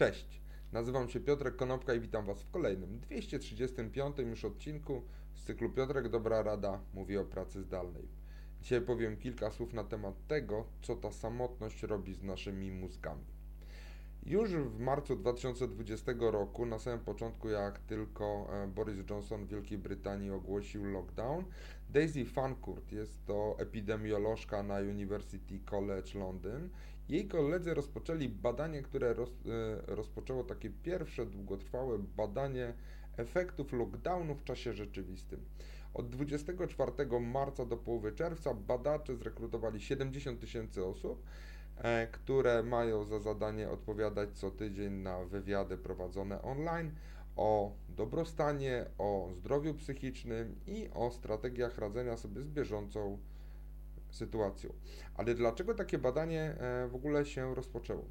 Cześć, nazywam się Piotrek Konopka i witam Was w kolejnym 235 już odcinku z cyklu Piotrek Dobra Rada mówi o pracy zdalnej. Dzisiaj powiem kilka słów na temat tego, co ta samotność robi z naszymi mózgami. Już w marcu 2020 roku, na samym początku, jak tylko e, Boris Johnson w Wielkiej Brytanii ogłosił lockdown, Daisy Fancourt, jest to epidemiolożka na University College London, jej koledzy rozpoczęli badanie, które roz, e, rozpoczęło takie pierwsze długotrwałe badanie efektów lockdownu w czasie rzeczywistym. Od 24 marca do połowy czerwca badacze zrekrutowali 70 tysięcy osób które mają za zadanie odpowiadać co tydzień na wywiady prowadzone online o dobrostanie, o zdrowiu psychicznym i o strategiach radzenia sobie z bieżącą sytuacją. Ale dlaczego takie badanie e, w ogóle się rozpoczęło?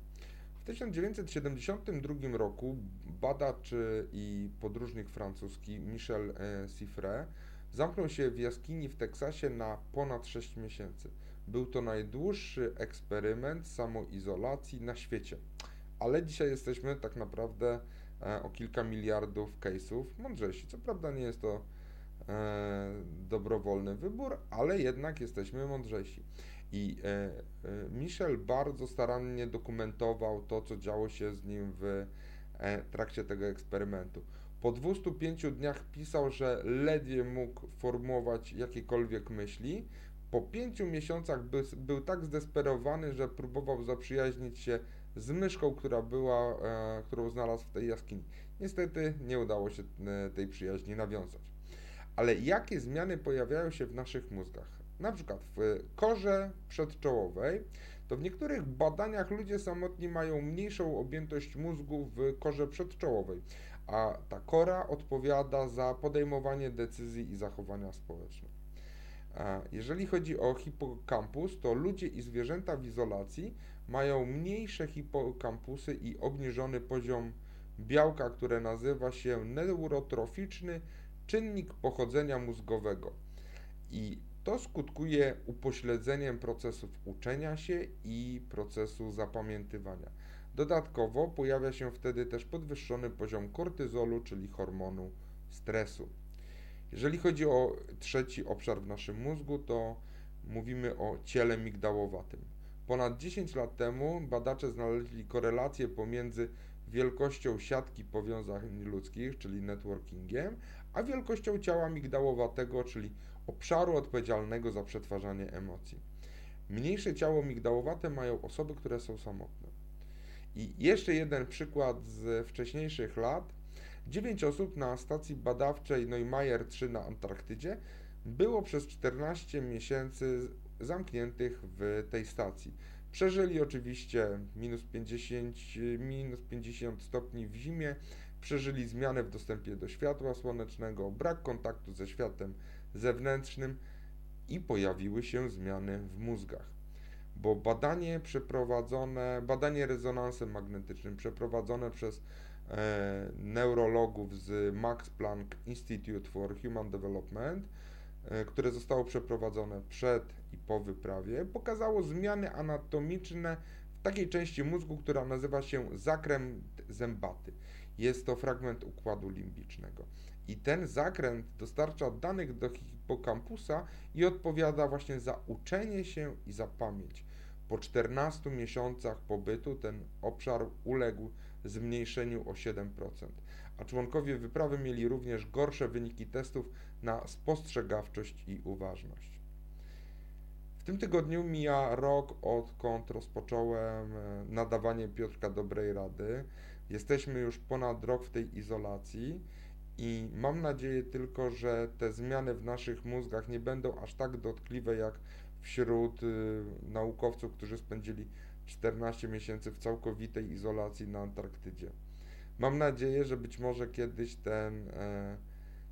W 1972 roku badacz i podróżnik francuski Michel e, Siffre zamknął się w jaskini w Teksasie na ponad 6 miesięcy. Był to najdłuższy eksperyment samoizolacji na świecie. Ale dzisiaj jesteśmy tak naprawdę e, o kilka miliardów case'ów mądrzejsi. Co prawda nie jest to e, dobrowolny wybór, ale jednak jesteśmy mądrzejsi. I e, Michel bardzo starannie dokumentował to, co działo się z nim w trakcie tego eksperymentu. Po 205 dniach pisał, że ledwie mógł formułować jakiekolwiek myśli, po pięciu miesiącach by, był tak zdesperowany, że próbował zaprzyjaźnić się z myszką, która była, e, którą znalazł w tej jaskini. Niestety nie udało się e, tej przyjaźni nawiązać. Ale jakie zmiany pojawiają się w naszych mózgach? Na przykład w korze przedczołowej, to w niektórych badaniach ludzie samotni mają mniejszą objętość mózgu w korze przedczołowej, a ta kora odpowiada za podejmowanie decyzji i zachowania społeczne. Jeżeli chodzi o hipokampus, to ludzie i zwierzęta w izolacji mają mniejsze hipokampusy i obniżony poziom białka, które nazywa się neurotroficzny czynnik pochodzenia mózgowego. I to skutkuje upośledzeniem procesów uczenia się i procesu zapamiętywania. Dodatkowo pojawia się wtedy też podwyższony poziom kortyzolu, czyli hormonu stresu. Jeżeli chodzi o trzeci obszar w naszym mózgu, to mówimy o ciele migdałowatym. Ponad 10 lat temu badacze znaleźli korelację pomiędzy wielkością siatki powiązań ludzkich, czyli networkingiem, a wielkością ciała migdałowatego, czyli obszaru odpowiedzialnego za przetwarzanie emocji. Mniejsze ciało migdałowate mają osoby, które są samotne. I jeszcze jeden przykład z wcześniejszych lat. 9 osób na stacji badawczej Neumayer 3 na Antarktydzie było przez 14 miesięcy zamkniętych w tej stacji. Przeżyli oczywiście minus 50, minus 50 stopni w zimie, przeżyli zmianę w dostępie do światła słonecznego, brak kontaktu ze światem zewnętrznym i pojawiły się zmiany w mózgach. Bo badanie przeprowadzone, badanie rezonansem magnetycznym przeprowadzone przez neurologów z Max Planck Institute for Human Development, e, które zostało przeprowadzone przed i po wyprawie, pokazało zmiany anatomiczne w takiej części mózgu, która nazywa się zakręt zębaty. Jest to fragment układu limbicznego. I ten zakręt dostarcza danych do hipokampusa i odpowiada właśnie za uczenie się i za pamięć. Po 14 miesiącach pobytu ten obszar uległ zmniejszeniu o 7%, a członkowie wyprawy mieli również gorsze wyniki testów na spostrzegawczość i uważność. W tym tygodniu mija rok, odkąd rozpocząłem e, nadawanie Piotrka Dobrej Rady. Jesteśmy już ponad rok w tej izolacji i mam nadzieję tylko, że te zmiany w naszych mózgach nie będą aż tak dotkliwe jak wśród y, naukowców, którzy spędzili 14 miesięcy w całkowitej izolacji na Antarktydzie. Mam nadzieję, że być może kiedyś ten, e,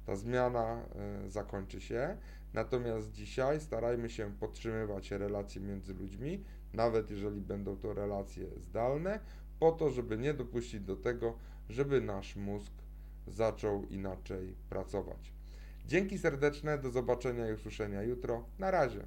ta zmiana e, zakończy się. Natomiast dzisiaj starajmy się podtrzymywać relacje między ludźmi, nawet jeżeli będą to relacje zdalne, po to, żeby nie dopuścić do tego, żeby nasz mózg zaczął inaczej pracować. Dzięki serdeczne, do zobaczenia i usłyszenia jutro. Na razie.